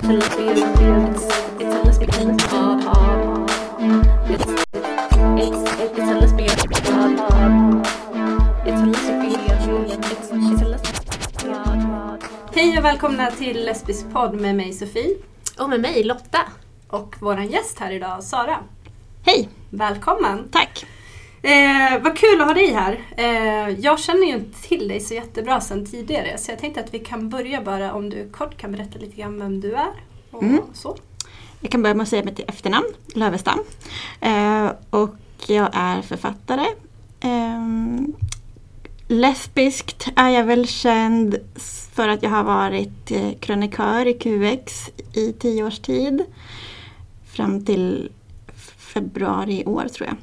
Hej och välkomna till Lesbisk podd med mig Sofie Och med mig Lotta. och våran gäst här idag Sara. Hej! Välkommen! Tack! Eh, vad kul att ha dig här. Eh, jag känner ju inte till dig så jättebra sedan tidigare så jag tänkte att vi kan börja bara om du kort kan berätta lite grann vem du är. Och Mm. så. Jag kan börja med att säga mitt efternamn, Lövestam. Eh, och jag är författare. Ehm, lesbiskt är jag väl känd för att jag har varit eh, krönikör i QX i tio års tid. Fram till februari i år tror jag.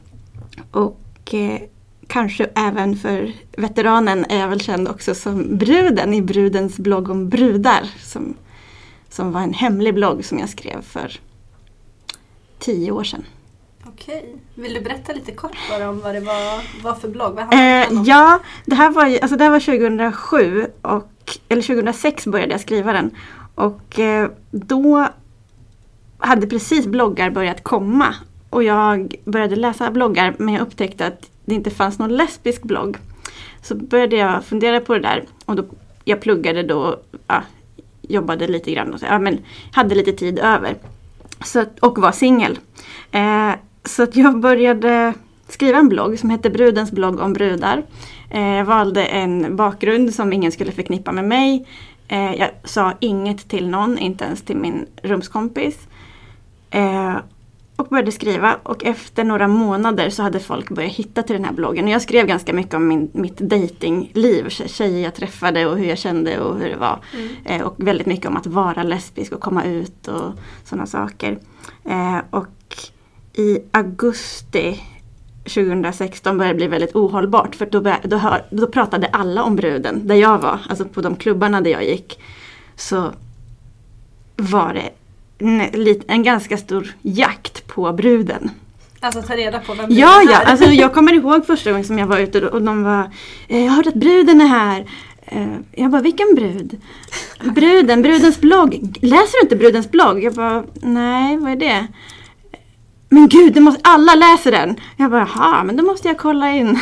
Och eh, kanske även för veteranen är jag väl känd också som bruden i Brudens blogg om brudar. Som, som var en hemlig blogg som jag skrev för tio år sedan. Okej. Vill du berätta lite kort bara om vad det var, var för blogg? Vad Eh, ja, det här var, alltså det här var 2007 och, eller 2006 började jag skriva den. Och eh, då hade precis bloggar börjat komma. Och jag började läsa bloggar men jag upptäckte att det inte fanns någon lesbisk blogg. Så började jag fundera på det där och då, jag pluggade då, ja, jobbade lite grann och så, ja, men hade lite tid över. Så, och var singel. Eh, så att jag började skriva en blogg som hette Brudens blogg om brudar. Eh, jag valde en bakgrund som ingen skulle förknippa med mig. Eh, jag sa inget till någon, inte ens till min rumskompis. Eh, och började skriva och efter några månader så hade folk börjat hitta till den här bloggen. Och jag skrev ganska mycket om min, mitt datingliv, tje- tjejer jag träffade och hur jag kände och hur det var. Mm. Eh, och väldigt mycket om att vara lesbisk och komma ut och sådana saker. Eh, och i augusti 2016 började det bli väldigt ohållbart för då, då, hör, då pratade alla om bruden där jag var, alltså på de klubbarna där jag gick. Så var det en, en ganska stor jakt på bruden. Alltså ta reda på vem Ja, är. ja, alltså jag kommer ihåg första gången som jag var ute och de var eh, Jag hörde att bruden är här. Eh, Jag bara, vilken brud? Bruden, brudens blogg. Läser du inte brudens blogg? Jag bara, nej, vad är det? Men gud, det måste, alla läser den! Jag bara, jaha, men då måste jag kolla in.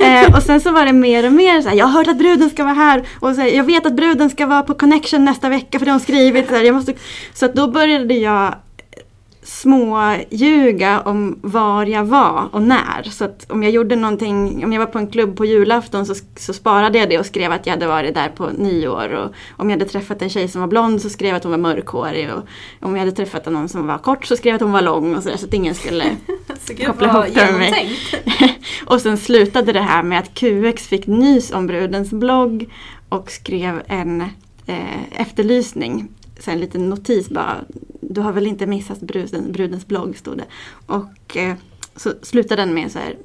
eh, och sen så var det mer och mer så här, jag har hört att bruden ska vara här. Och så här, jag vet att bruden ska vara på connection nästa vecka för det har hon skrivit. Så, här, jag måste, så att då började jag små ljuga om var jag var och när. Så att om jag gjorde någonting, om jag var på en klubb på julafton så, så sparade jag det och skrev att jag hade varit där på nyår. Och om jag hade träffat en tjej som var blond så skrev jag att hon var mörkhårig. Och om jag hade träffat någon som var kort så skrev jag att hon var lång och så, där, så att ingen skulle koppla ihop det med mig. och sen slutade det här med att QX fick nys om brudens blogg och skrev en eh, efterlysning. Så en liten notis bara. Du har väl inte missat bruden, brudens blogg stod det. Och eh, så slutade den med så här.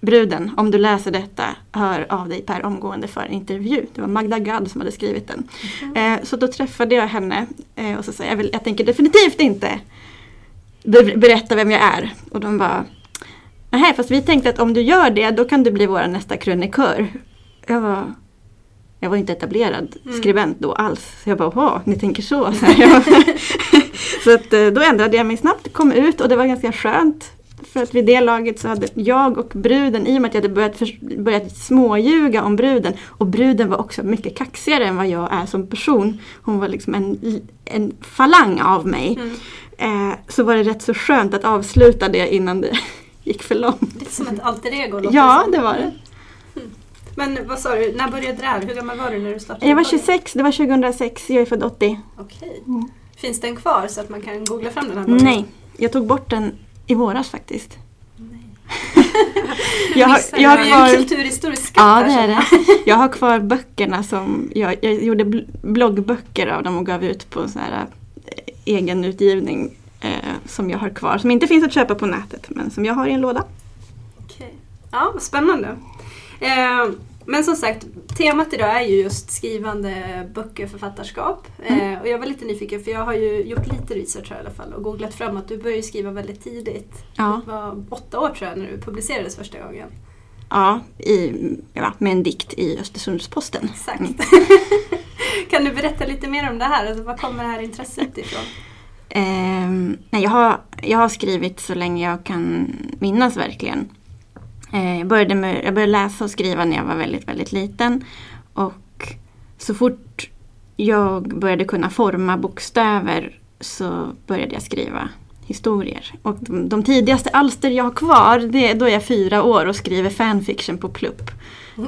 Bruden, om du läser detta, hör av dig per omgående för intervju. Det var Magda Gad som hade skrivit den. Eh, så då träffade jag henne eh, och så sa jag, vill, jag tänker definitivt inte be- berätta vem jag är. Och de bara, Nej, fast vi tänkte att om du gör det, då kan du bli vår nästa krönikör. Jag var, jag var inte etablerad Mm. skribent då alls. Så jag bara, åh, ni tänker så. Så, jag så att, eh, då ändrade jag mig snabbt, kom ut och det var ganska skönt. För att vid det laget så hade jag och bruden, i och med att jag hade börjat, förs- börjat småljuga om bruden. Och bruden var också mycket kaxigare än vad jag är som person. Hon var liksom en, en falang av mig. Mm. Eh, så var det rätt så skönt att avsluta det innan det gick för långt. Lite som ett alter ego låter Ja, det var det. Men vad sa du, när började det här? Hur gammal var du när du startade? Jag var bloggen? 26, det var 2006, jag är född 80. Okej. Mm. Finns den kvar så att man kan googla fram den här bloggen? Nej, jag tog bort den i våras faktiskt. Nej. Jag har, jag har du en kvar, kulturhistorisk skatt ja, det är det. Jag har kvar böckerna som, jag, jag gjorde bl- bloggböcker av dem och gav ut på sån här eh, egen utgivning eh, som jag har kvar. Som inte finns att köpa på nätet men som jag har i en låda. Okej. Ja, vad spännande. Eh, men som sagt, temat idag är ju just skrivande böcker, författarskap. Eh, och jag var lite nyfiken för jag har ju gjort lite research här i alla fall och googlat fram att du började skriva väldigt tidigt. Ja. Det var åtta år tror jag när du publicerades första gången. Ja, i, ja, med en dikt i Östersunds-Posten. Exakt. Mm. Kan du berätta lite mer om det här? Alltså, var kommer det här intresset ifrån? Nej, jag, har, jag har skrivit så länge jag kan minnas verkligen. Eh, jag, började med, jag började läsa och skriva när jag var väldigt, väldigt liten. Och så fort jag började kunna forma bokstäver så började jag skriva historier. Och de, de tidigaste alster jag har kvar, det, är- då är jag fyra år och skriver fanfiction på plupp.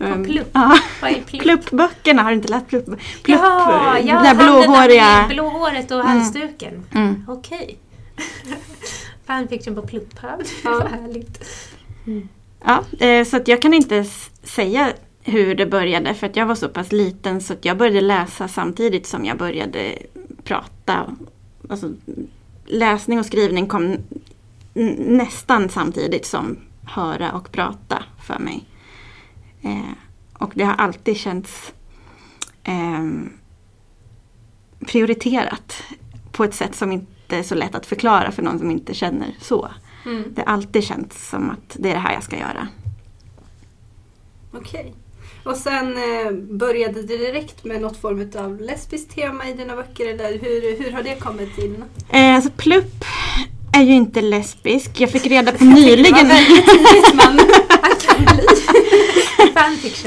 Ehm, Plupp? Ja, Vad är plupp? pluppböckerna, har du inte läst plupp? plupp ja, där han den där blåhåriga. med blåhåret och halsduken. Mm. Okej. Fanfiction på plupp. Ja. Ja. Mm. Ja, eh, så att jag kan inte säga hur det började för att jag var så pass liten så att jag började läsa samtidigt som jag började prata. Alltså, läsning och skrivning kom nästan samtidigt som höra och prata för mig. Eh, och det har alltid känts eh, prioriterat på ett sätt som inte är så lätt att förklara för någon som inte känner så. Mm. Det har alltid känts som att det är det här jag ska göra. Okej. Och sen eh, började det direkt med något form av lesbiskt tema i dina böcker eller hur, hur har det kommit in? Eh, alltså plupp är ju inte lesbisk. Jag fick reda på nyligen.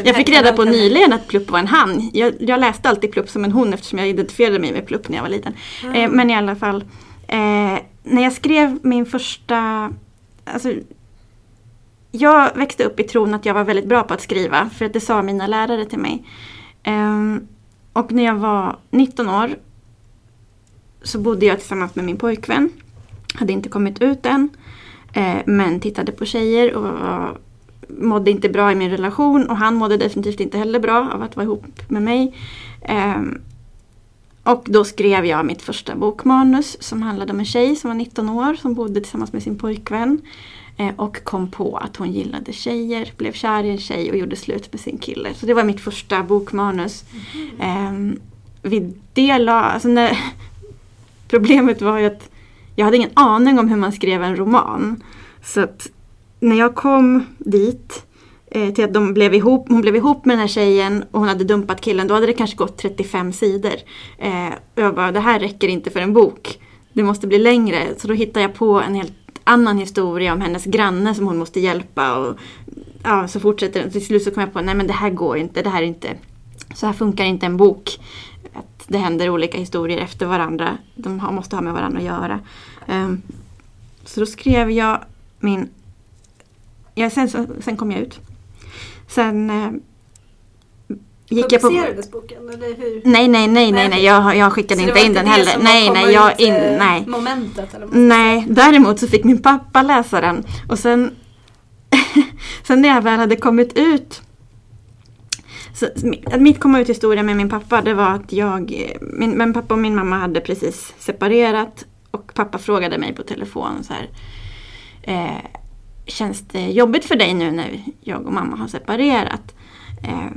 Jag fick reda på nyligen att plupp var en han. Jag, jag läste alltid plupp som en hon eftersom jag identifierade mig med plupp när jag var liten. Eh, men i alla fall. Eh, när jag skrev min första... Alltså, jag växte upp i tron att jag var väldigt bra på att skriva. För att det sa mina lärare till mig. Um, och när jag var 19 år så bodde jag tillsammans med min pojkvän. Hade inte kommit ut än. Eh, men tittade på tjejer och var, mådde inte bra i min relation. Och han mådde definitivt inte heller bra av att vara ihop med mig. Um, och då skrev jag mitt första bokmanus som handlade om en tjej som var 19 år som bodde tillsammans med sin pojkvän. Eh, och kom på att hon gillade tjejer, blev kär i en tjej och gjorde slut med sin kille. Så det var mitt första bokmanus. Ehm, vid det la, alltså när, problemet var ju att jag hade ingen aning om hur man skrev en roman. Så att när jag kom dit eh, till att de blev ihop, hon blev ihop med den här tjejen och hon hade dumpat killen, då hade det kanske gått 35 sidor. Eh, och jag bara, det här räcker inte för en bok. Det måste bli längre. Så då hittade jag på en helt annan historia om hennes granne som hon måste hjälpa. Och, ja, så fortsätter den. Till slut så kom jag på, nej men det här går inte, det här är inte, så här funkar inte en bok. Att det händer olika historier efter varandra. De måste ha med varandra att göra. Ehm, så då skrev jag min... Ja, sen, sen kom jag ut. Sen eh, gick jag på... publicerades boken? Eller hur? Nej, nej, nej, nej, nej, jag, jag skickade Så inte in den heller. Nej, nej, jag in, eh, nej. Momentet eller Nej, däremot så fick min pappa läsa den. Och sen, sen när jag väl hade kommit ut så, mitt komma ut historia med min pappa det var att jag, min, min pappa och min mamma hade precis separerat och pappa frågade mig på telefon så här eh, Känns det jobbigt för dig nu när jag och mamma har separerat? Eh,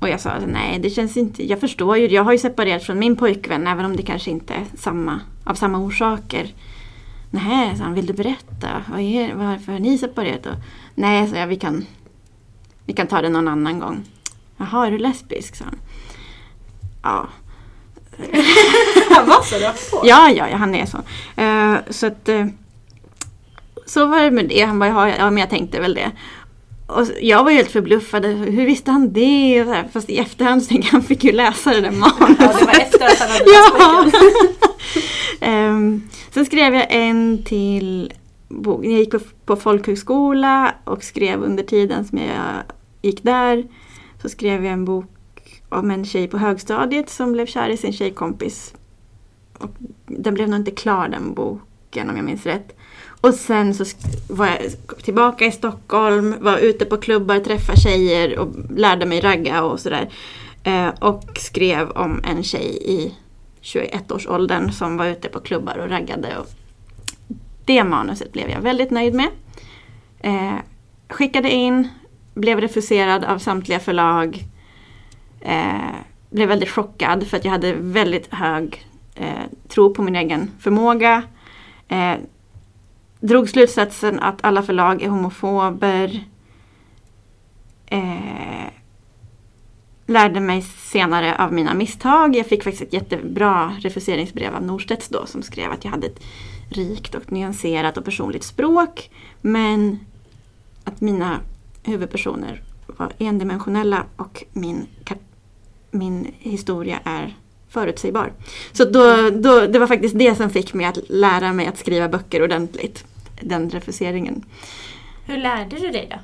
och jag sa att nej det känns inte, jag förstår ju, jag har ju separerat från min pojkvän även om det kanske inte är samma, av samma orsaker. Nej, sa han, vill du berätta? Vad är, varför har ni separerat? Och, nej, sa jag, vi kan, vi kan ta det någon annan gång. Jaha, är du lesbisk? sa han. Ja. Han var så rakt på? Ja, ja, ja, han är så. Eh, så att, eh, så var det med det. Han bara, ja, ja, men jag tänkte väl det. Och jag var helt förbluffad. Hur visste han det? Och så här, Fast i efterhand så tänkte jag, han fick ju läsa det där manuset. Ja, det var efter att han hade Ja. läst boken. Ehm, sen skrev jag en till bok. Jag gick på, på folkhögskola och skrev under tiden som jag gick där. Så skrev jag en bok om en tjej på högstadiet som blev kär i sin tjejkompis. Och den blev nog inte klar den boken om jag minns rätt. Och sen så var jag tillbaka i Stockholm, var ute på klubbar, träffade tjejer och lärde mig ragga och sådär. Eh, och skrev om en tjej i 21-årsåldern som var ute på klubbar och raggade. Och det manuset blev jag väldigt nöjd med. Eh, skickade in, blev refuserad av samtliga förlag. Eh, blev väldigt chockad för att jag hade väldigt hög eh, tro på min egen förmåga. Eh, Drog slutsatsen att alla förlag är homofober. Eh, lärde mig senare av mina misstag. Jag fick faktiskt ett jättebra refuseringsbrev av Norstedts då som skrev att jag hade ett rikt och nyanserat och personligt språk. Men att mina huvudpersoner var endimensionella och min, min historia är förutsägbar. Så då, då, det var faktiskt det som fick mig att lära mig att skriva böcker ordentligt. Den refuseringen. Hur lärde du dig då?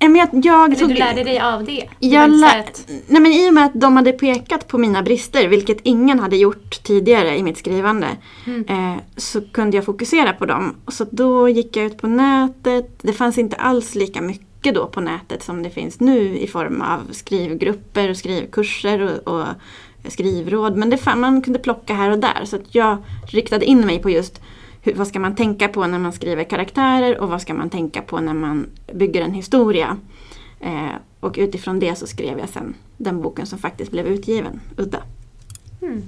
Men jag, jag Eller tog- du lärde dig av det? Jag inte så lä- att- Nej men i och med att de hade pekat på mina brister, vilket ingen hade gjort tidigare i mitt skrivande, Mm. eh, så kunde jag fokusera på dem. Och så då gick jag ut på nätet. Det fanns inte alls lika mycket då på nätet som det finns nu i form av skrivgrupper och skrivkurser och, och skrivråd. Men det man kunde plocka här och där. Så att jag riktade in mig på just hur, vad ska man tänka på när man skriver karaktärer och vad ska man tänka på när man bygger en historia. Eh, och utifrån det så skrev jag sen den boken som faktiskt blev utgiven, Udda. Mm.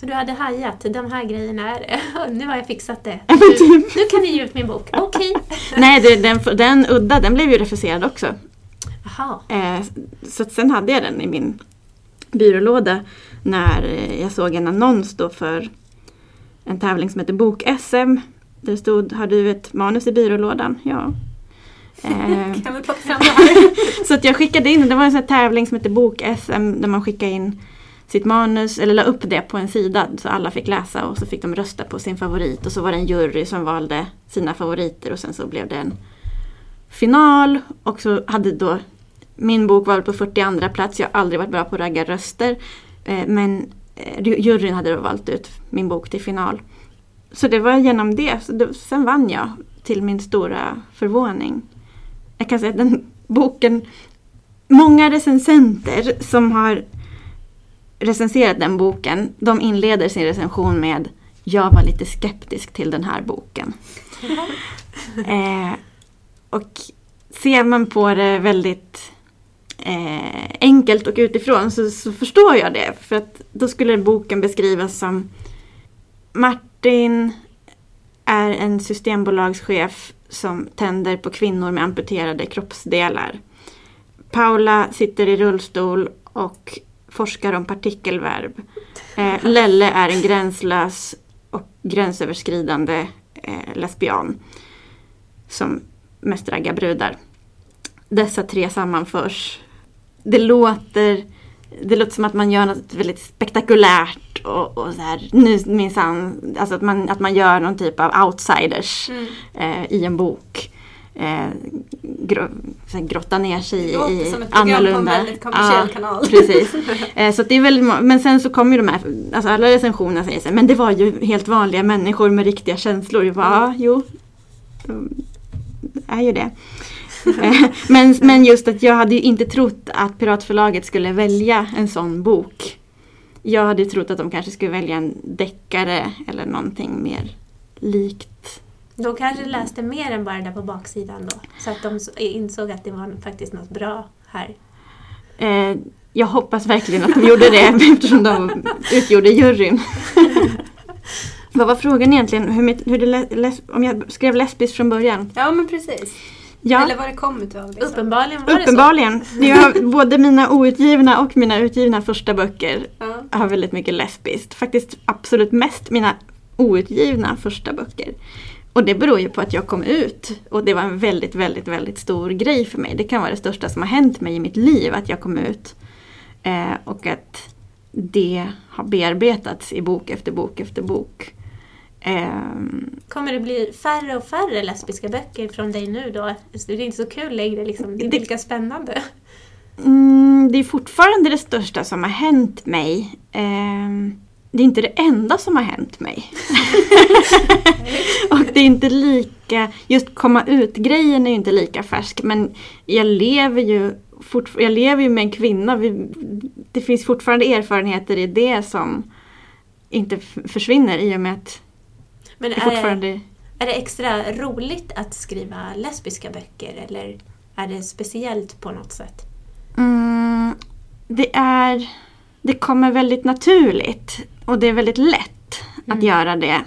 Så du hade hajat, de här grejerna är det. Nu har jag fixat det. Men Nu, typ. nu kan ni ge ut min bok. Okej. Nej, det, den, den Udda den blev ju refuserad också. Jaha. Eh, så sen hade jag den i min byrålåda när eh, jag såg en annons då för en tävling som heter Bok-SM. Det stod, har du ett manus i byrålådan? Ja. Eh, Kan vi plocka fram det här? så att jag skickade in, det var en sån tävling som heter Bok-SM där man skickade in sitt manus, eller la upp det på en sida så alla fick läsa och så fick de rösta på sin favorit och så var det en jury som valde sina favoriter och sen så blev det en final och så hade då min bok var på 42 plats, jag har aldrig varit bra på att ragga röster eh, men juryn hade då valt ut min bok till final. Så det var genom det, så sen vann jag till min stora förvåning. Jag kan säga att den boken, många recensenter som har recenserat den boken, de inleder sin recension med Jag var lite skeptisk till den här boken. eh, och ser man på det väldigt eh, enkelt och utifrån så, så förstår jag det. För att då skulle boken beskrivas som Martin är en systembolagschef som tänder på kvinnor med amputerade kroppsdelar. Paula sitter i rullstol och forskar om partikelverb. Eh, Lelle är en gränslös och gränsöverskridande eh, lesbian som mest raggar brudar. Dessa tre sammanförs. Det låter, det låter som att man gör något väldigt spektakulärt och, och så här, nu minsann, alltså att man, att man gör någon typ av outsiders Mm. eh, i en bok. Eh, gro, grotta ner sig Det i, låter i som ett program på en annorlunda. väldigt kommersiell Ja, kanal. Precis. Eh, så det är väldigt, men sen så kommer ju de här, alltså alla recensioner säger så här, men det var ju helt vanliga människor med riktiga känslor. Jag bara, ja, jo. Mm, det är ju det. Men, men just att jag hade ju inte trott att Piratförlaget skulle välja en sån bok. Jag hade trott att de kanske skulle välja en deckare eller någonting mer likt. De kanske läste mer än bara där på baksidan då. Så att de så- insåg att det var faktiskt något bra här. Eh, jag hoppas verkligen att de gjorde det eftersom de utgjorde juryn. Vad var frågan egentligen? Hur, mitt- hur det les, om jag skrev lesbiskt från början? Ja men precis. Ja, Eller vad det kom utav. Liksom. Uppenbarligen var uppenbarligen. Jag har, både mina outgivna och mina utgivna första böcker Ja. har väldigt mycket lesbiskt. Faktiskt absolut mest mina outgivna första böcker. Och det beror ju på att jag kom ut och det var en väldigt, väldigt, väldigt stor grej för mig. Det kan vara det största som har hänt mig i mitt liv, att jag kom ut. Eh, och att det har bearbetats i bok efter bok efter bok. Ehm. Kommer det bli färre och färre lesbiska böcker från dig nu då? Det är inte så kul längre liksom. Det är Det- lika spännande. Mm, det är fortfarande det största som har hänt mig. Ehm, det är inte det enda som har hänt mig. och det är inte lika, just komma ut-grejen är ju inte lika färsk men jag lever ju jag lever ju med en kvinna. Vi, det finns fortfarande erfarenheter i det som inte försvinner i och med att Men är det, fortfarande är det extra roligt att skriva lesbiska böcker eller är det speciellt på något sätt? Mm, det är... Det kommer väldigt naturligt och det är väldigt lätt att Mm. göra det.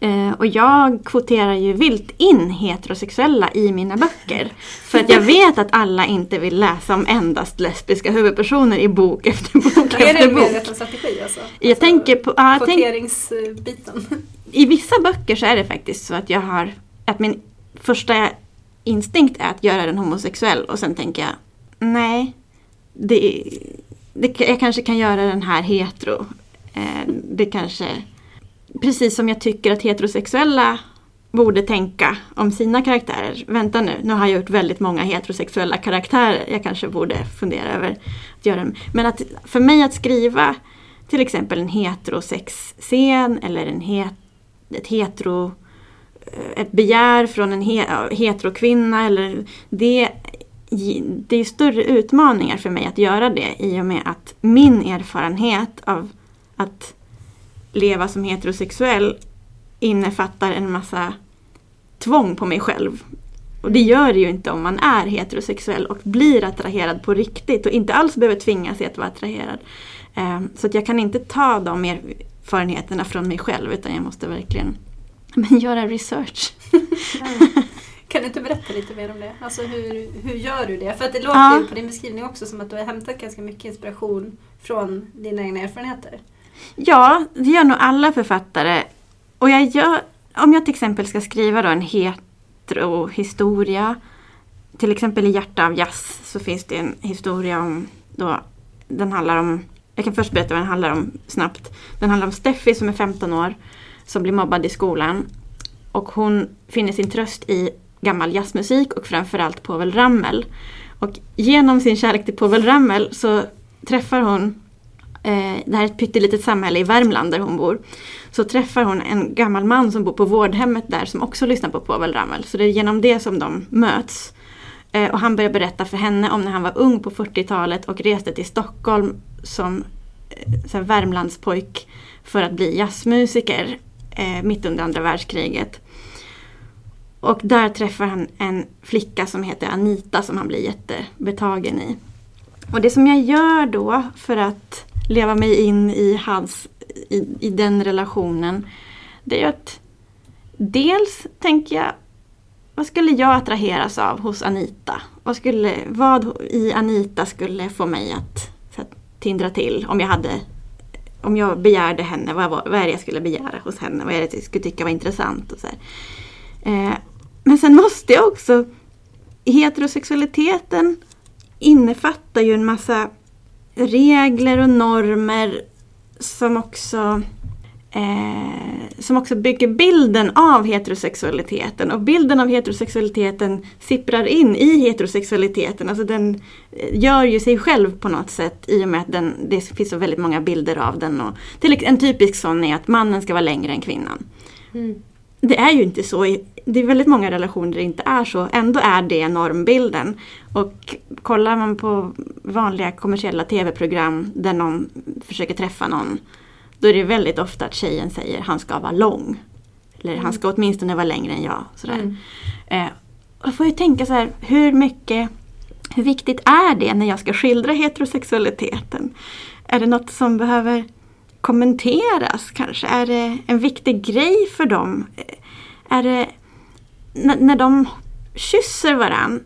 Eh, och jag kvoterar ju vilt in heterosexuella i mina böcker. För att jag vet att alla inte vill läsa om endast lesbiska huvudpersoner i bok efter bok Är efter det en strategi alltså? Jag alltså, tänker på, jag tänk. I vissa böcker så är det faktiskt så att jag har, att min första instinkt är att göra den homosexuell och sen tänker jag, nej, det, det, jag kanske kan göra den här hetero. Eh, det kanske, precis som jag tycker att heterosexuella borde tänka om sina karaktärer. Vänta nu, nu har jag gjort väldigt många heterosexuella karaktärer. Jag kanske borde fundera över att göra dem. Men att, för mig att skriva till exempel en heterosexscen eller en het, ett hetero eh, ett begär från en he, heterokvinna eller det, det är större utmaningar för mig att göra det i och med att min erfarenhet av att leva som heterosexuell innefattar en massa tvång på mig själv. Och det gör det ju inte om man är heterosexuell och blir attraherad på riktigt och inte alls behöver tvinga sig att vara attraherad. Ehm, så att jag kan inte ta de erfarenheterna från mig själv utan jag måste verkligen men göra research. Kan du inte berätta lite mer om det? Alltså hur, hur gör du det? För att det låter Ja. ju på din beskrivning också som att du har hämtat ganska mycket inspiration från dina egna erfarenheter. Ja, det gör nog alla författare. Och jag gör, om jag till exempel ska skriva då en heterohistoria, till exempel i Hjärta av jazz så finns det en historia om, då, den handlar om, jag kan först berätta vad den handlar om snabbt. Den handlar om Steffi som är 15 år, som blir mobbad i skolan. Och hon finner sin tröst i gammal jazzmusik och framförallt Povel Ramel. Och genom sin kärlek till Povel Ramel så träffar hon eh, det här är ett pyttelitet samhälle i Värmland där hon bor. Så träffar hon en gammal man som bor på vårdhemmet där som också lyssnar på Povel Ramel. Så det är genom det som de möts. Eh, och han började berätta för henne om när han var ung på 40-talet och reste till Stockholm som eh, så här Värmlandspojk för att bli jazzmusiker eh, mitt under andra världskriget. Och där träffar han en flicka som heter Anita som han blir jättebetagen i. Och det som jag gör då för att leva mig in i, hans, i, i den relationen, det är ju att dels tänker jag, vad skulle jag attraheras av hos Anita? Vad, skulle, vad i Anita skulle få mig att här, tindra till om jag hade om jag begärde henne, vad, var- vad är det jag skulle begära hos henne? Vad är det jag skulle tycka var intressant? Och så här. Eh, men sen måste jag också, heterosexualiteten innefattar ju en massa regler och normer som också eh, som också bygger bilden av heterosexualiteten. Och bilden av heterosexualiteten sipprar in i heterosexualiteten. Alltså den eh, gör ju sig själv på något sätt i och med att den, det finns så väldigt många bilder av den. Och, till, en typisk sån är att mannen ska vara längre än kvinnan. Mm. Det är ju inte så. Det är väldigt många relationer där det inte är så. Ändå är det normbilden. Och kollar man på vanliga kommersiella tv-program där någon försöker träffa någon. Då är det väldigt ofta att tjejen säger han ska vara lång. Eller han ska åtminstone vara längre än jag. Sådär. Mm. Eh, och då får jag tänka så här, hur mycket, hur viktigt är det när jag ska skildra heterosexualiteten? Är det något som behöver kommenteras kanske? Är det en viktig grej för dem? Eh, Är det när, när de kysser varann,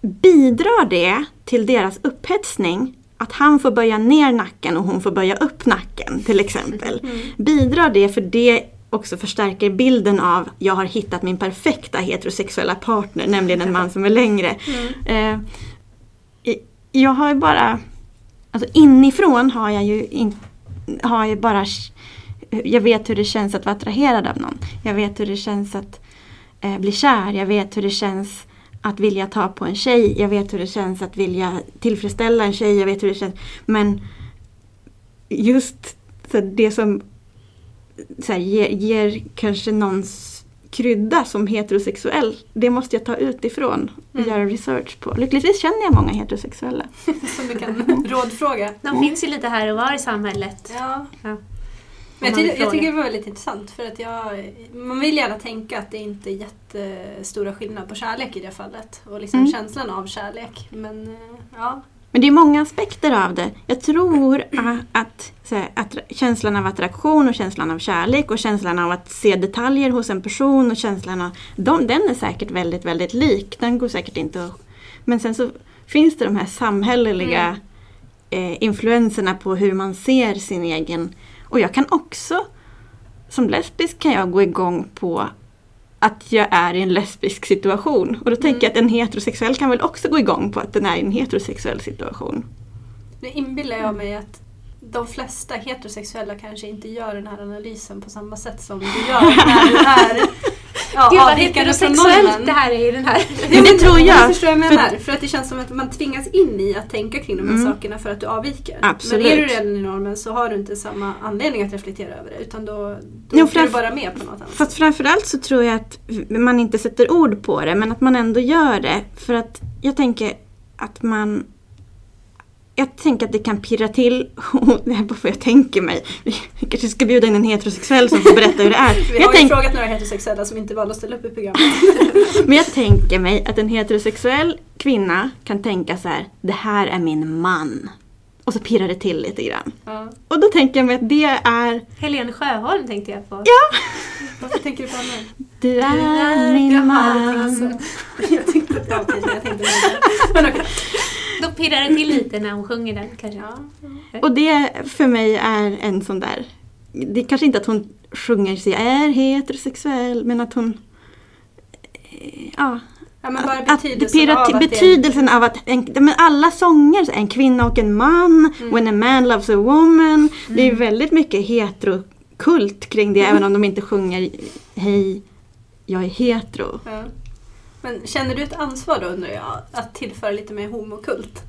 bidrar det till deras upphetsning? Att han får böja ner nacken och hon får böja upp nacken till exempel. Bidrar det för det också förstärker bilden av jag har hittat min perfekta heterosexuella partner, nämligen en man som är längre. Eh, i- jag har ju bara, alltså inifrån har jag ju in, har jag bara, jag vet hur det känns att vara attraherad av någon. Jag vet hur det känns att eh, bli kär. Jag vet hur det känns att vilja ta på en tjej. Jag vet hur det känns att vilja tillfredsställa en tjej. Jag vet hur det känns. Men just så det som så här, ger, ger kanske någons krydda som heterosexuell. Det måste jag ta utifrån och Mm. göra research på. Lyckligtvis känner jag många heterosexuella. Som du kan rådfråga. De finns ju lite här och var i samhället. Ja. Ja. Men jag, tycker, jag tycker det var väldigt intressant för att jag, man vill gärna tänka att det inte är jättestora skillnader på kärlek i det fallet och liksom Mm. känslan av kärlek. Men eh, ja, Men det är många aspekter av det. Jag tror att, här, att känslan av attraktion och känslan av kärlek och känslan av att se detaljer hos en person och känslan av... De, den är säkert väldigt, väldigt lik. Den går säkert inte att... Men sen så finns det de här samhälleliga eh, influenserna på hur man ser sin egen... Och jag kan också, som lesbisk kan jag gå igång på att jag är i en lesbisk situation. Och då tänker jag att en heterosexuell kan väl också gå igång på att den är i en heterosexuell situation. Nu inbillar jag mig att de flesta heterosexuella kanske inte gör den här analysen på samma sätt som du gör när du är ja, Gud vad heterosexuellt det här är i den här. Men det tror jag. Jag förstår vad jag För- menar. För att det känns som att man tvingas in i att tänka kring de här Mm. sakerna för att du avviker. Absolut. Men är du redan i normen så har du inte samma anledning att reflektera över det. Utan då, då Jo, du bara med på något annat. Fast framförallt så tror jag att man inte sätter ord på det men att man ändå gör det. För att jag tänker att man jag tänker att det kan pirra till, det här är bara vad jag tänker mig. Vi kanske ska bjuda in en heterosexuell som får berätta hur det är. Vi Jag har ju tänk, frågat några heterosexuella som inte valde att ställa upp i programmet. men jag tänker mig att en heterosexuell kvinna kan tänka så här, det här är min man. Och så pirrar det till lite grann. Ja. Och då tänker jag mig att det är, Helene Sjöholm tänkte jag på. Varför tänker du på henne? du är min jag man. så. Jag tänkte på framtiden, jag tänkte på Men okej. Då pirrar det till lite när hon sjunger den kanske. Ja. Och det för mig är en sån där... Det är kanske inte att hon sjunger sig är heterosexuell men att hon... eh, Ja, Ja, men bara att, att det betydelsen pirrar av betydelsen av att en, men alla sånger, så en kvinna och en man, Mm. when a man loves a woman. Det är väldigt mycket heterokult kring det även om de inte sjunger hej, jag är hetero. Men känner du ett ansvar då undrar jag att tillföra lite mer homokult?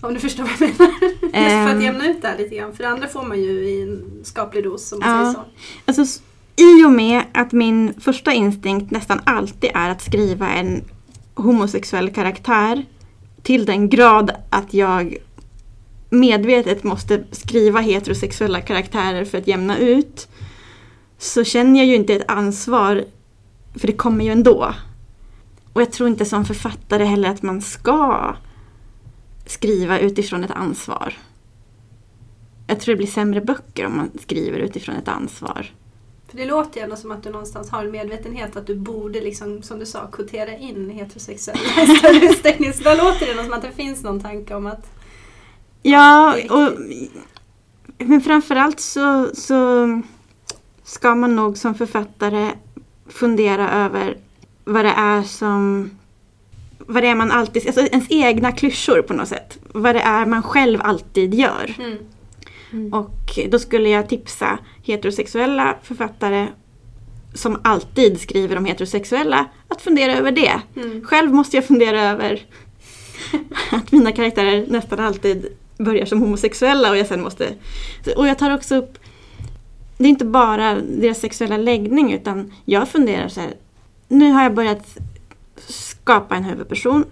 Om du förstår vad jag menar. Just för Ehm. att jämna ut det här lite grann. För det andra får man ju i en skaplig dos om man Ja. säger så. Alltså, I och med att min första instinkt nästan alltid är att skriva en homosexuell karaktär till den grad att jag medvetet måste skriva heterosexuella karaktärer för att jämna ut så känner jag ju inte ett ansvar för det kommer ju ändå. Och jag tror inte som författare heller att man ska skriva utifrån ett ansvar. Jag tror det blir sämre böcker om man skriver utifrån ett ansvar. För det låter ju ändå som att du någonstans har en medvetenhet att du borde, liksom, som du sa, kvotera in heterosexuella i större utsträckning. Så då låter det som att det finns någon tanke om att Ja, och, men framförallt så, så ska man nog som författare fundera över vad det är som vad det är man alltid, alltså ens egna klyschor på något sätt. Vad det är man själv alltid gör. mm, Och då skulle jag tipsa heterosexuella författare som alltid skriver om heterosexuella att fundera över det. mm, Själv måste jag fundera över att mina karaktärer nästan alltid börjar som homosexuella och jag sen måste... Och jag tar också upp... Det är inte bara deras sexuella läggning utan jag funderar så här. Nu har jag börjat skapa en huvudperson.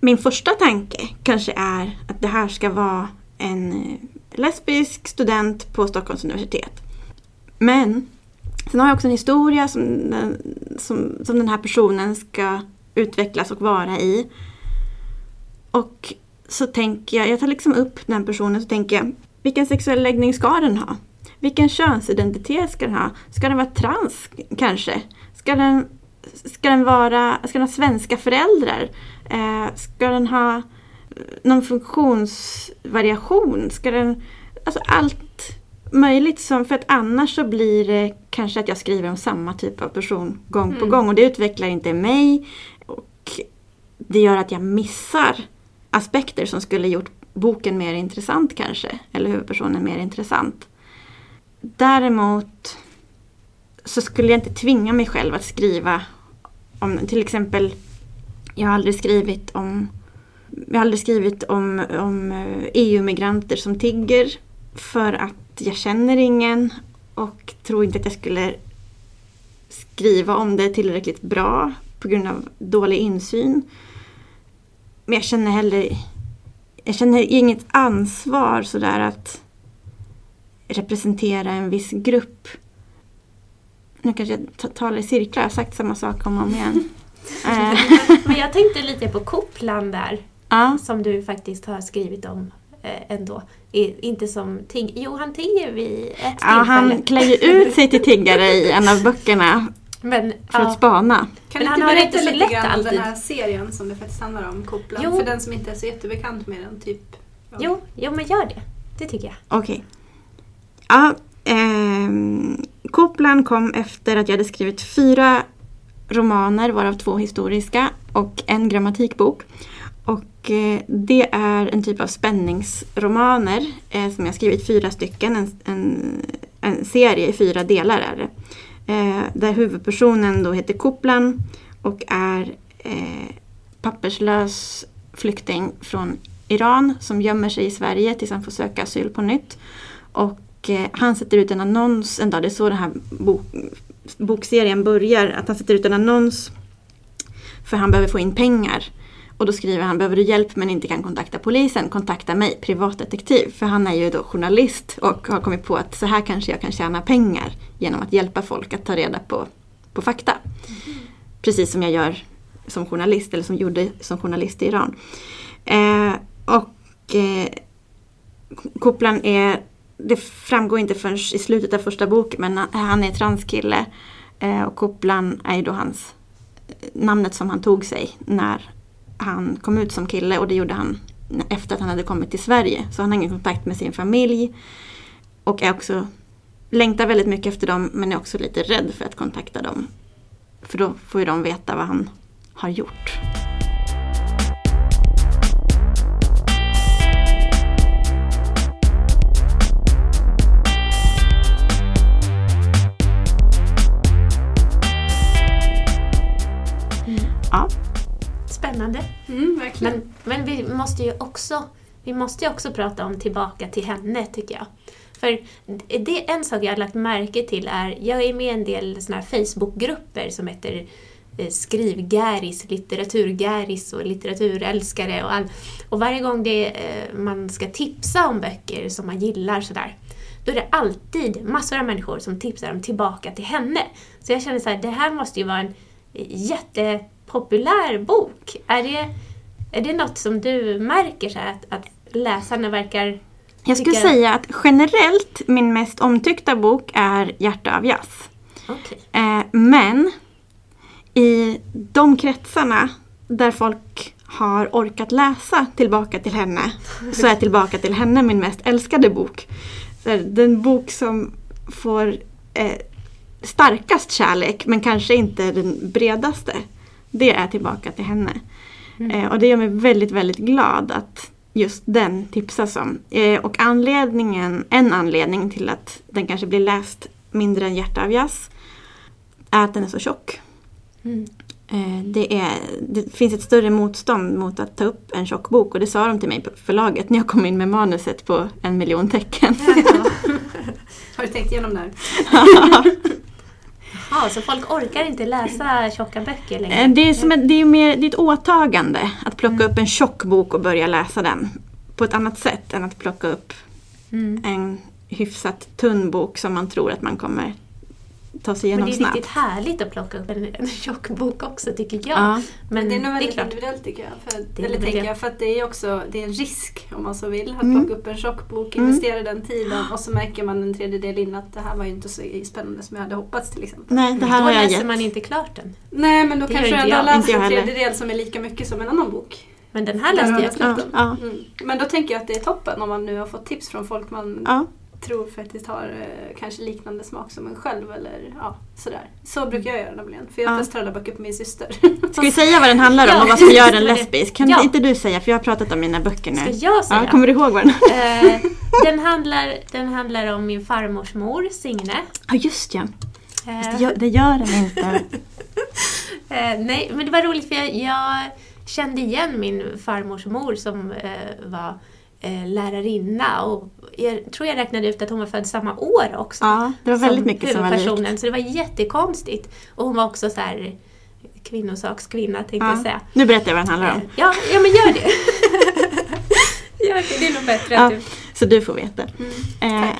Min första tanke kanske är att det här ska vara en eh, lesbisk student på Stockholms universitet. Men sen har jag också en historia som, den- som, som den här personen ska utvecklas och vara i. Och så tänker jag, jag tar liksom upp den personen så tänker jag, vilken sexuell läggning ska den ha? Vilken könsidentitet ska den ha? Ska den vara trans kanske? Ska den, ska den, vara, ska den ha svenska föräldrar? Eh, ska den ha någon funktionsvariation? Ska den, alltså allt möjligt som, för att annars så blir det kanske att jag skriver om samma typ av person gång på Mm. gång och det utvecklar inte mig och det gör att jag missar aspekter som skulle gjort boken mer intressant kanske, eller huvudpersonen mer intressant. Däremot så skulle jag inte tvinga mig själv att skriva om till exempel, jag har aldrig skrivit om jag har aldrig skrivit om, om eh, e EU-migranter som tigger för att jag känner ingen och tror inte att jag skulle skriva om det tillräckligt bra på grund av dålig insyn. Men jag känner heller jag känner inget ansvar sådär att representera en viss grupp. Nu kanske jag ta- talar i cirklar, jag har sagt samma sak om och om igen. Eh, Men jag tänkte lite på Koplan där. Ja. som du faktiskt har skrivit om eh, ändå. Inte som Tig Jo, han tigger vid ett Ja, tillfälle. han klär ju ut sig till tiggare i en av böckerna Men, för att ja, spana. Kan Men du inte berätta lite lätt grann om alltid. den här serien som det faktiskt handlar om, Kopplan? Jo. För den som inte är så jättebekant med den, typ. ja. jo, jo, men gör det. Det tycker jag. Okej. Ja, ehm, Kopplan kom efter att jag hade skrivit fyra romaner, varav två historiska, och en grammatikbok. Och eh, det är en typ av spänningsromaner eh, som jag skrivit fyra stycken, en, en, en serie i fyra delar är det. Eh, där huvudpersonen då heter Koplan och är eh, papperslös flykting från Iran som gömmer sig i Sverige tills han får söka asyl på nytt. Och eh, han sätter ut en annons en dag, det är så den här bok, bokserien börjar, att han sätter ut en annons för han behöver få in pengar. Och då skriver han, behöver du hjälp men inte kan kontakta polisen, kontakta mig, privatdetektiv. För han är ju då journalist och har kommit på att så här kanske jag kan tjäna pengar genom att hjälpa folk att ta reda på, på fakta. Precis som jag gör som journalist, eller som gjorde som journalist i Iran. Eh, och eh, Kopplan är, det framgår inte förrän i slutet av första boken, men han är transkille. Eh, och Kopplan är ju då hans, eh, namnet som han tog sig när han kom ut som kille och det gjorde han efter att han hade kommit till Sverige. Så han har ingen kontakt med sin familj. Och är också, längtar väldigt mycket efter dem men är också lite rädd för att kontakta dem. För då får ju de veta vad han har gjort. Spännande. Mm. Men, men vi måste ju också vi måste ju också prata om tillbaka till henne tycker jag. För det en sak jag har lagt märke till är, jag är med i en del såna här Facebookgrupper som heter eh, Skrivgäris, litteraturgäris och litteraturälskare och all. Och varje gång det, eh, man ska tipsa om böcker som man gillar sådär, då är det alltid massor av människor som tipsar om tillbaka till henne. Så jag känner så här, det här måste ju vara en jättepopulär bok. Är det, är det något som du märker så här, att, att läsarna verkar... jag skulle tycka- säga att generellt min mest omtyckta bok är Hjärta av jazz. Okej. Eh, men i de kretsarna där folk har orkat läsa Tillbaka till henne så är Tillbaka till henne min mest älskade bok. Här, Den bok som får eh, starkast kärlek men kanske inte den bredaste. Det är Tillbaka till henne. Eh, och det gör mig väldigt, väldigt glad att just den tipsas om. Eh, och anledningen, en anledning till att den kanske blir läst mindre än Hjärta av jazz är att den är så tjock. Mm. Eh, det, är, det finns ett större motstånd mot att ta upp en tjock bok och det sa de till mig på förlaget när jag kom in med manuset på en miljon tecken. Har du tänkt igenom det här? Ja, så folk orkar inte läsa tjocka böcker längre? Eh, det, är som ett, det, är mer, det är ett åtagande att plocka upp en tjock bok och börja läsa den på ett annat sätt än att plocka upp Mm. en hyfsat tunn bok som man tror att man kommer ta sig Men igenom det är snabbt. riktigt härligt att plocka upp en, en tjocck bok också tycker jag. Ja. Men det är nog det är väldigt individuellt tycker jag. För, Det är eller tänker jag, för att det är också det är en risk om man så vill. Att Mm. plocka upp en tjock bok, Mm. investera den tiden och så märker man en tredjedel in att det här var ju inte så spännande som jag hade hoppats till exempel. Nej, det här Då har jag läser gett. man inte klart den. Nej men då Det kanske du ändå jag en tredjedel som är lika mycket som en annan bok. Men den här läste jag klart. Ja, ja, Mm. Men då tänker jag att det är toppen om man nu har fått tips från folk man ja. Tror faktiskt har eh, kanske liknande smak som en själv eller ja, sådär. Så brukar jag göra nämligen. För jag Ja. testar alla böcker på min syster. Ska vi säga vad den handlar om Ja, och vad som gör den lesbisk? Kan Ja. inte du säga? För jag har pratat om mina böcker Ska nu. jag säga? Ja, kommer du ihåg vad den Eh, den, handlar, den handlar om min farmors mor, Signe. Ja, just ja. Eh, Det gör, det gör den inte. eh, nej, men det var roligt för jag, jag kände igen min farmors mor som eh, var eh, lärarinna och jag tror jag räknade ut att hon var född samma år också. Ja, det var väldigt mycket som var likt. Så det var jättekonstigt. Och hon var också så här kvinnosakskvinna tänkte jag Ja. säga. Nu berättar jag vad den handlar om. Eh, Ja, ja men gör det. gör det, det är nog bättre Ja, att du... så du får veta. Mm, Eh.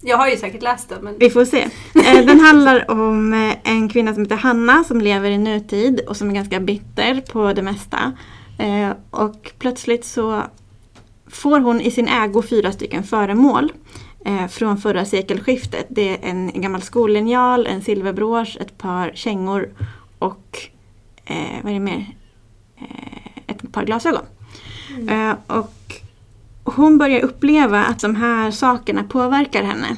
Jag har ju säkert läst den men vi får se. Eh, den handlar om eh, en kvinna som heter Hanna som lever i nutid och som är ganska bitter på det mesta. Och plötsligt så får hon i sin ägo fyra stycken föremål eh, från förra sekelskiftet. Det är en gammal skollinjal, en silverbrås, ett par kängor och eh, vad är det mer? Eh, ett par glasögon. Eh, och hon börjar uppleva att de här sakerna påverkar henne.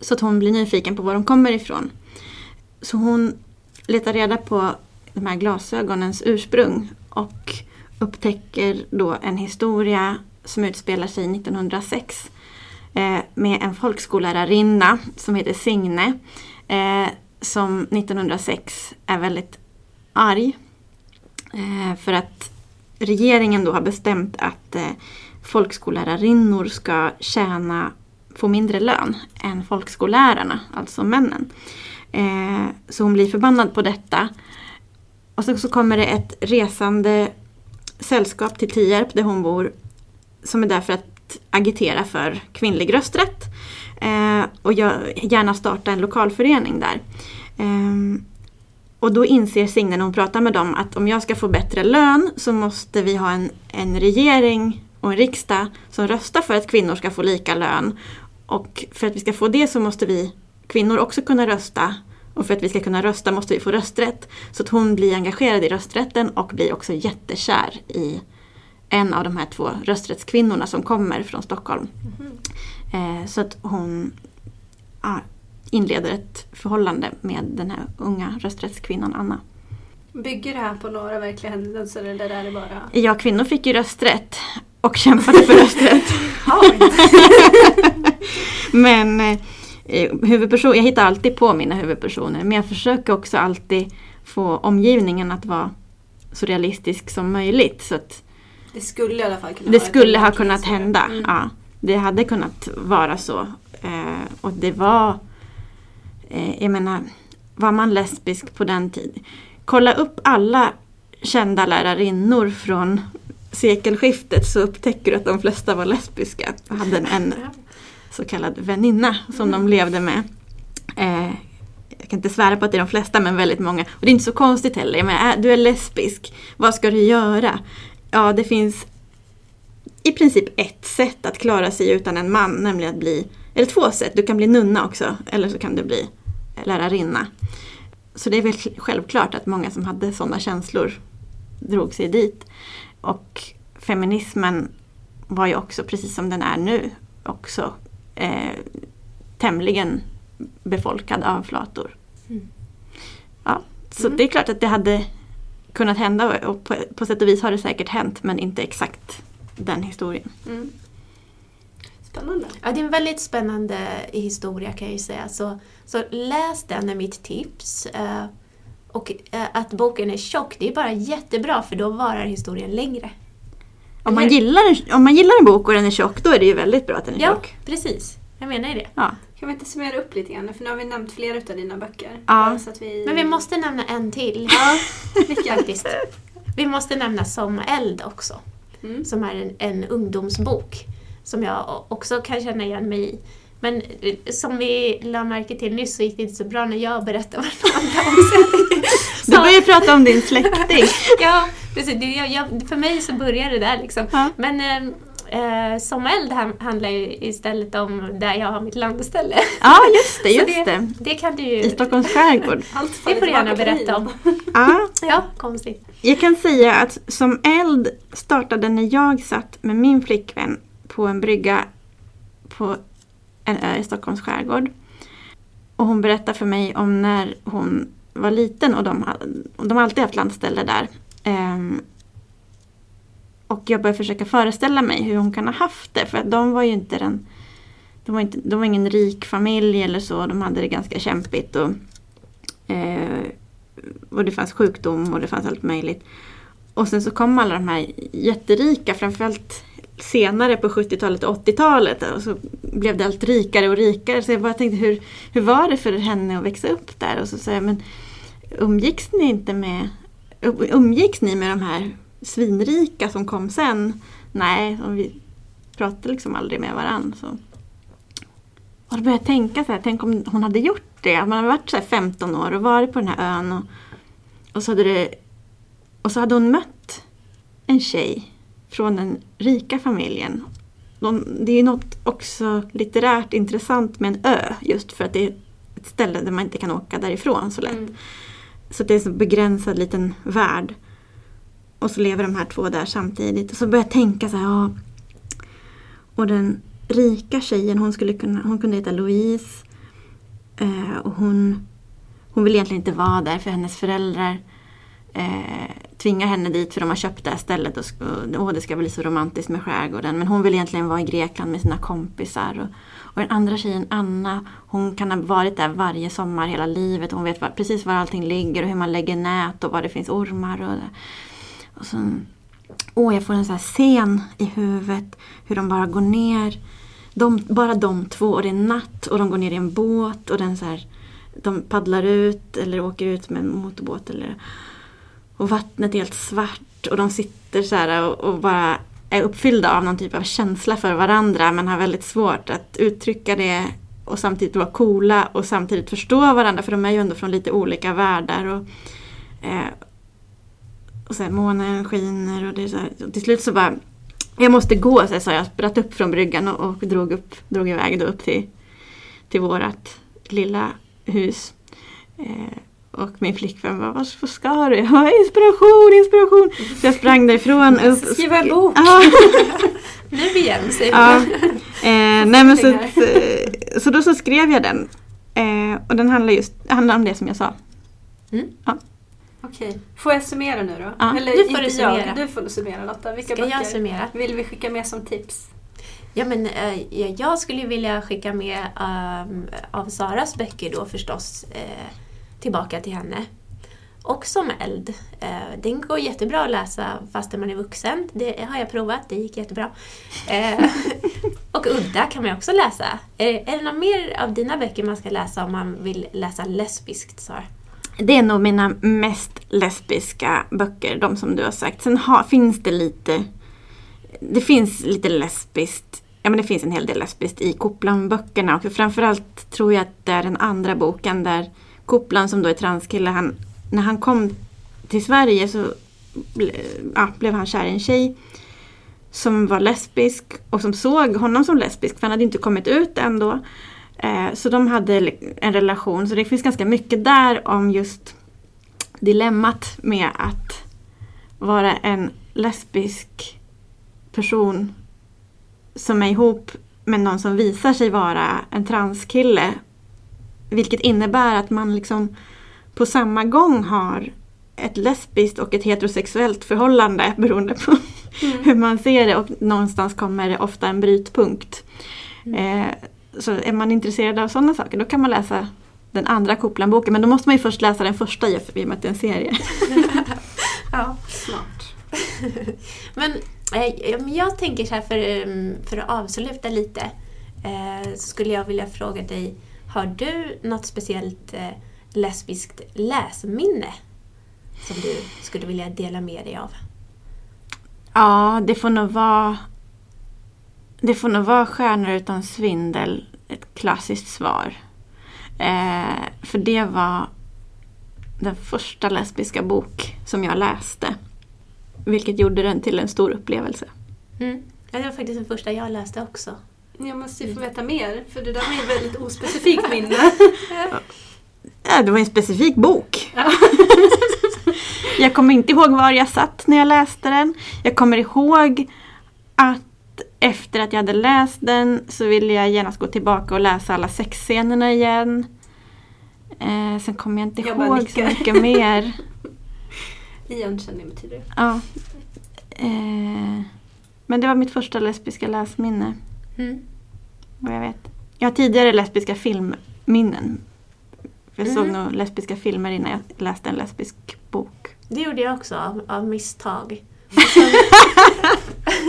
Så att hon blir nyfiken på var de kommer ifrån. Så hon letar reda på de här glasögonens ursprung och upptäcker då en historia som utspelar sig 1906 eh, med en folkskollärarrinna som heter Signe eh, som 1906 är väldigt arg eh, för att regeringen då har bestämt att eh, folkskollärarinnor ska tjäna, få mindre lön än folkskollärarna, alltså männen. Eh, så hon blir förbannad på detta. Och så, så kommer det ett resande sällskap till Tierp där hon bor som är där för att agitera för kvinnlig rösträtt. Eh, och jag, gärna starta en lokalförening där. Eh, och då inser Signe när hon pratar med dem att om jag ska få bättre lön så måste vi ha en, en regering och en riksdag som röstar för att kvinnor ska få lika lön. Och för att vi ska få det så måste vi kvinnor också kunna rösta. Och för att vi ska kunna rösta måste vi få rösträtt. Så att hon blir engagerad i rösträtten och blir också jättekär i en av de här två rösträttskvinnorna som kommer från Stockholm. Eh, så att hon ja, inleder ett förhållande med den här unga rösträttskvinnan Anna. Bygger det här på några verkliga händelser eller är det bara... Ja, kvinnor fick ju rösträtt och kämpade för rösträtt. Men eh, huvudperson, jag hittar alltid på mina huvudpersoner men jag försöker också alltid få omgivningen att vara så realistisk som möjligt. Så att Det skulle i alla fall kunna det skulle ha kunnat hända. Mm. Ja, det hade kunnat vara så. Eh, och det var, eh, jag menar, var man lesbisk på den tiden? Kolla upp alla kända lärarinnor från sekelskiftet så upptäcker du att de flesta var lesbiska. Och hade en så kallad väninna som de levde med. Eh, jag kan inte svära på att det är de flesta men väldigt många. Och det är inte så konstigt heller. Jag menar, äh, du är lesbisk, vad ska du göra? Ja, det finns i princip ett sätt att klara sig utan en man, nämligen att bli, eller två sätt, du kan bli nunna också, eller så kan du bli lärarinna. Så det är väl självklart att många som hade sådana känslor drog sig dit. Och feminismen var ju också, precis som den är nu, också eh, tämligen befolkad av flator. Mm. Ja, så Mm. det är klart att det hade kunnat hända och på, på sätt och vis har det säkert hänt men inte exakt den historien. Mm. Spännande. Ja, det är en väldigt spännande historia kan jag ju säga. Så, så läs den är mitt tips. Eh, och eh, att boken är tjock, det är bara jättebra för då varar historien längre. Om man, gillar en, om man gillar en bok och den är tjock då är det ju väldigt bra att den är Ja, tjock. precis. Jag menar ju det. Ja. Kan vi inte summera upp lite grann? För nu har vi nämnt flera av dina böcker. Ja. Bara Så att vi... Men vi måste nämna en till. Ja? Faktiskt. Vi måste nämna Som eld också. Mm. Som är en, en ungdomsbok. Som jag också kan känna igen mig i. Men eh, som vi la märke till nyss så gick det inte så bra när jag berättade vad det handlade om. Du börjar prata om din släkting. ja, precis. Det, jag, jag, för mig så började det där liksom. Ja. Men eh, eh, Som eld han- handlar ju istället om där jag har mitt landställe. Ja, just det, just det. Det kan du I ju... Stockholms skärgård. Allt Det får du gärna berätta om. Ja, Ja, konstigt. jag kan säga att Som eld startade när jag satt med min flickvän på en brygga på en ö i Stockholms skärgård. Och hon berättade för mig om när hon var liten och de, de har alltid haft landställe där. Ehm, och jag började försöka föreställa mig hur hon kan ha haft det för att de var ju inte den de var, inte, de var ingen rik familj eller så, de hade det ganska kämpigt. Och, eh, och det fanns sjukdom och det fanns allt möjligt. Och sen så kom alla de här jätterika, framförallt senare på 70-talet och 80-talet. Och så blev det allt rikare och rikare. Så jag bara tänkte, hur, hur var det för henne att växa upp där? Och så sa jag, men umgicks ni inte med, umgicks ni med de här svinrika som kom sen? Nej, vi pratade liksom aldrig med varandra. Så. Och då började jag tänka så här, tänk om hon hade gjort det. Man hade varit så här 15 år och varit på den här ön. Och, och, så, hade det, och så hade hon mött en tjej från den rika familjen. De, det är något också litterärt intressant med en ö just för att det är ett ställe där man inte kan åka därifrån så lätt. Mm. Så det är en så begränsad liten värld. Och så lever de här två där samtidigt. Och så börjar jag tänka så här, ja. Och den rika tjejen, hon, skulle kunna, hon kunde heta Louise. Eh, och hon, hon vill egentligen inte vara där för hennes föräldrar eh, tvingar henne dit för de har köpt det här stället och, och, och det ska bli så romantiskt med skärgården. Men hon vill egentligen vara i Grekland med sina kompisar. Och, och den andra tjejen, Anna, hon kan ha varit där varje sommar hela livet. Hon vet var, precis var allting ligger och hur man lägger nät och var det finns ormar. Och, och så, åh, jag får en sån här scen i huvudet hur de bara går ner. De, bara de två och det är natt och de går ner i en båt och den så här, de paddlar ut eller åker ut med en motorbåt. Eller, och vattnet är helt svart och de sitter så här och, och bara är uppfyllda av någon typ av känsla för varandra men har väldigt svårt att uttrycka det och samtidigt vara coola och samtidigt förstå varandra för de är ju ändå från lite olika världar. Och, eh, och så här, månen skiner och det är så här, och till slut så bara jag måste gå, så, jag jag spratt upp från bryggan och, och drog, upp, drog iväg då upp till, till vårat lilla hus. Eh, och min flickvän bara, vad vad ska du? Jag bara, inspiration, inspiration! Så jag sprang därifrån. upp- Skriva en bok. Ja. Nu igen, säger Ja. man. Eh, nej men så, att, eh, så då så skrev jag den. Eh, och den handlar just handlar om det som jag sa. Okej. Får jag summera nu då? Ja. Eller Du får inte du summera. jag, du får summera Lotta. Vilka Ska böcker jag summera? vill vi skicka med som tips? Ja, men, eh, ja, jag skulle vilja skicka med ehm, av Saras böcker då förstås eh, tillbaka till henne. Och som eld. Eh, den går jättebra att läsa fast man är vuxen. Det har jag provat, det gick jättebra. Eh, och udda kan man ju också läsa. Eh, är, det något mer av dina böcker man ska läsa om man vill läsa lesbiskt, Sara? Det är nog mina mest lesbiska böcker, de som du har sagt. Sen har, finns det lite Det finns lite lesbiskt Ja men det finns en hel del lesbiskt i Kopplan-böckerna. och framförallt tror jag att det är den andra boken där Koplan som då är transkille, han, när han kom till Sverige så ble, ja, blev han kär i en tjej som var lesbisk och som såg honom som lesbisk för han hade inte kommit ut ändå. Eh, så de hade en relation så det finns ganska mycket där om just dilemmat med att vara en lesbisk person som är ihop med någon som visar sig vara en transkille. Vilket innebär att man liksom på samma gång har ett lesbiskt och ett heterosexuellt förhållande beroende på hur man ser det och någonstans kommer det ofta en brytpunkt. Eh, så är man intresserad av sådana saker då kan man läsa den andra Koplan-boken men då måste man ju först läsa den första i och med att det är en serie. Ja. Smart. Men eh, jag tänker så här för, ehm, för att avsluta lite. Eh, skulle jag vilja fråga dig, har du något speciellt eh, lesbiskt läsminne som du skulle vilja dela med dig av? Ja, det får nog vara Det får nog vara Stjärnor utan svindel, ett klassiskt svar. Eh, för det var den första lesbiska bok som jag läste. Vilket gjorde den till en stor upplevelse. Mm. Ja, det var faktiskt den första jag läste också. Jag måste ju få veta mer, för det där var ju ett väldigt ospecifikt minne. Ja, det var en specifik bok. jag kommer inte ihåg var jag satt när jag läste den. Jag kommer ihåg att efter att jag hade läst den så ville jag genast gå tillbaka och läsa alla sexscenerna igen. Eh, sen kommer jag inte Jag ihåg så mycket mer. Igenkänning betyder det. Ja. Eh, men det var mitt första lesbiska läsminne, Mm. vad jag vet. Jag har tidigare lesbiska filmminnen. Jag såg Mm. nog lesbiska filmer innan jag läste en lesbisk bok. Det gjorde jag också av, av misstag. Sen-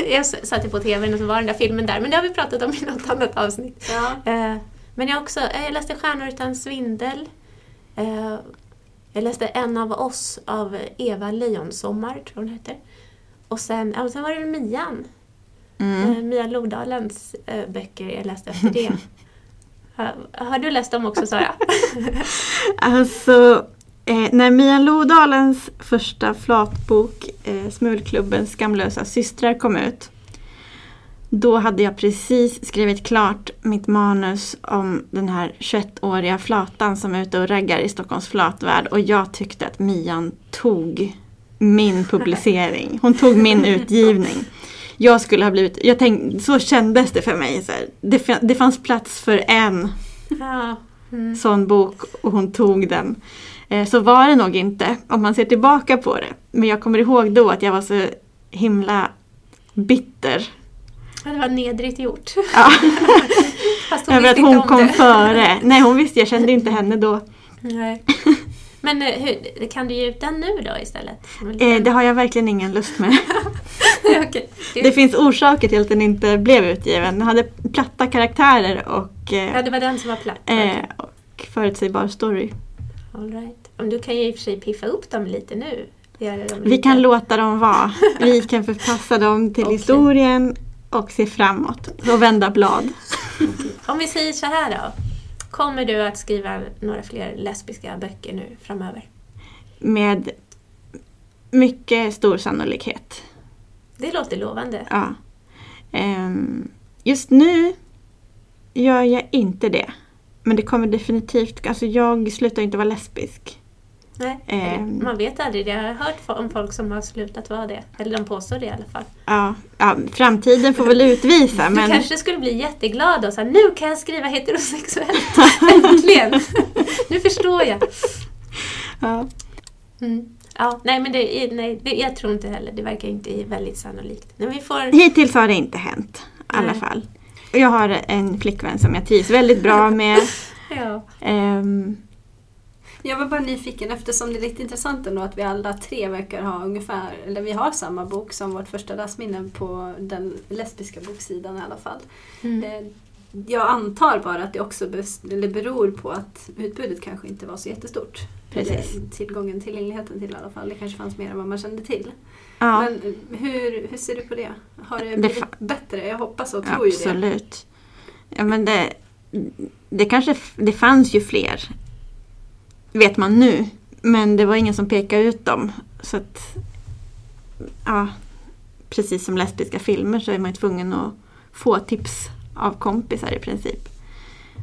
jag satte på tvn och så var den där filmen där, men det har vi pratat om i något annat avsnitt. Ja. Eh, men jag, också, eh, jag läste Stjärnor utan svindel. Eh, jag läste En av oss av Eva Lejonsommar, tror hon heter. Och sen, ja, sen var det Mian. Mm. Eh, Mia Lodalens eh, böcker jag läste efter det. har, har du läst dem också Sara? Alltså, Eh, när Mia Lodalens första flatbok, eh, Smulklubbens skamlösa systrar, kom ut. Då hade jag precis skrivit klart mitt manus om den här 21-åriga flatan som är ute och raggar i Stockholms flatvärld. Och jag tyckte att Mian tog min publicering. Hon tog min utgivning. Jag skulle ha blivit, jag tänkte, så kändes det för mig. Så här. Det, det fanns plats för en Ja. Mm. sån bok och hon tog den. Eh, Så var det nog inte om man ser tillbaka på det. Men jag kommer ihåg då att jag var så himla bitter. Det var nedrigt gjort. Ja, Fast hon över att hon om kom det. före. Nej, hon visste, jag kände inte henne då. Nej. Men eh, hur, kan du ge ut den nu då istället? Eh, Det har jag verkligen ingen lust med. Du- Det finns orsaker till att den inte blev utgiven. Den hade platta karaktärer och, Ja, eh, det var den som var platt. eh, och förutsägbar story. All right. Om du kan ju i och för sig piffa upp dem lite nu. Dem Vi lite... kan låta dem vara. Vi kan förpassa dem till Okej. historien och se framåt och vända blad. Om vi säger så här då. Kommer du att skriva några fler lesbiska böcker nu framöver? Med mycket stor sannolikhet. Det låter lovande. Ja. Ehm, just nu gör jag inte det. Men det kommer definitivt, alltså jag slutar inte vara lesbisk. Nej, Ehm. man vet aldrig. Jag har hört om folk som har slutat vara det. Eller de påstår det i alla fall. Ja, ja, framtiden får väl utvisa Du men kanske skulle bli jätteglad och säga nu kan jag skriva heterosexuellt. Äntligen! nu förstår jag. ja, Mm. Ja, nej men det, nej, det, jag tror inte heller. Det verkar inte väldigt sannolikt. Men vi får... hittills har det inte hänt. I alla fall. Jag har en flickvän som jag trivs väldigt bra med. Ja. Ehm, Jag var bara nyfiken eftersom det är lite intressant ändå att vi alla tre verkar ha ungefär, eller vi har samma bok som vårt första läsminne på den lesbiska boksidan i alla fall. Mm. Eh, Jag antar bara att det också beror på att utbudet kanske inte var så jättestort. Precis. Tillgången, tillgängligheten till i alla fall. Det kanske fanns mer än vad man kände till. ja, Men eh, hur, hur ser du på det? Har det blivit bättre? Jag hoppas och tror ju det. absolut. Ja, men det, det kanske, det fanns ju fler. Vet man nu. Men det var ingen som pekade ut dem. Så att, ja, precis som lesbiska filmer så är man tvungen att få tips av kompisar i princip.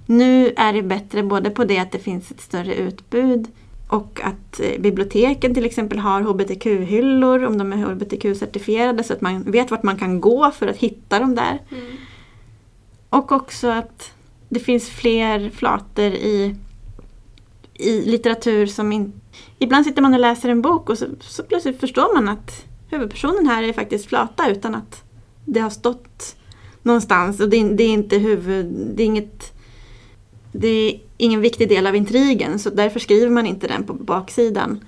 Nu är det bättre både på det att det finns ett större utbud och att eh, biblioteken till exempel har hbtq-hyllor om de är hbtq-certifierade så att man vet vart man kan gå för att hitta dem där. Mm. Och också att det finns fler flator i, i litteratur som in, Ibland sitter man och läser en bok och så, så plötsligt förstår man att huvudpersonen här är faktiskt flata utan att det har stått någonstans. Och det, är- det är inte huvud... Det är inget... Det är ingen viktig del av intrigen så därför skriver man inte den på baksidan.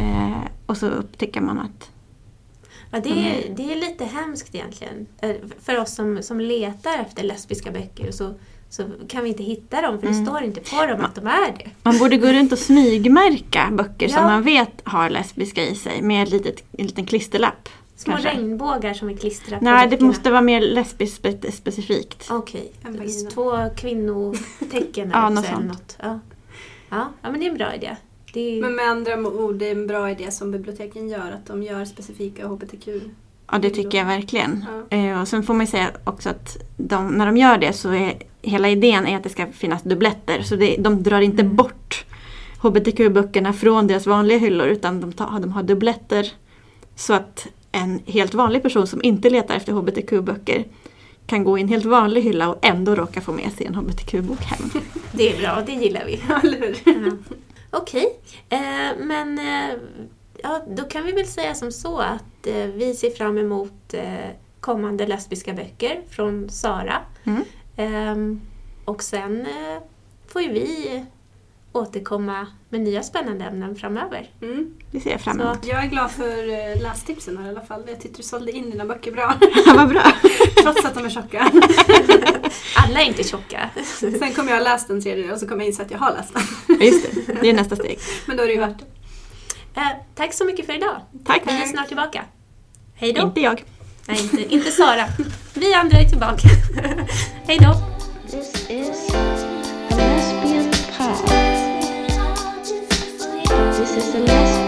Eh, och så upptäcker man att Ja, det, är, det är lite hemskt egentligen. Eh, För oss som, som letar efter lesbiska böcker så, så kan vi inte hitta dem för det Mm. står inte på dem att de är det. Man borde gå runt och smygmärka böcker som Ja. man vet har lesbiska i sig med ett litet, en liten klisterlapp. Små kanske. regnbågar som är klistrade på Nej, det måste vara mer lesbiskt spe- specifikt. Okej, vagina. två kvinnotecken Ja, eller något så eller sånt. något. Ja. Ja, ja, men det är en bra idé. Det är, Men med andra ord, det är en bra idé som biblioteken gör, att de gör specifika hbtq. Ja, det tycker jag verkligen. Ja. Eh, och sen får man säga också att de, när de gör det så är hela idén är att det ska finnas dubbletter. Så det, de drar inte Mm. bort hbtq-böckerna från deras vanliga hyllor utan de, tar, de har dubbletter. Så att en helt vanlig person som inte letar efter hbtq-böcker kan gå i en helt vanlig hylla och ändå råka få med sig en hbtq-bok hem. det är bra, det gillar vi. Eller hur? Okej, eh, men eh, ja, då kan vi väl säga som så att eh, vi ser fram emot eh, kommande lesbiska böcker från Sara. Mm. Ehm, och sen eh, får ju vi återkomma med nya spännande ämnen framöver. Mm. Det ser jag fram emot. Jag är glad för eh, lästipsen här i alla fall. Jag tyckte du sålde in dina böcker bra. Ja, vad bra. Trots att de är tjocka. Alla är inte tjocka. Sen kommer jag ha läst den tredje och så kommer jag inse att jag har läst den. Just det, det är nästa steg. Men då är det ju värt det. Eh, tack så mycket för idag. Tack. Vi är snart tillbaka. Hej då. Inte jag. Nej, inte, inte Sara. Vi andra är tillbaka. Hej då. This is a lesbian pod. This This is a lesbian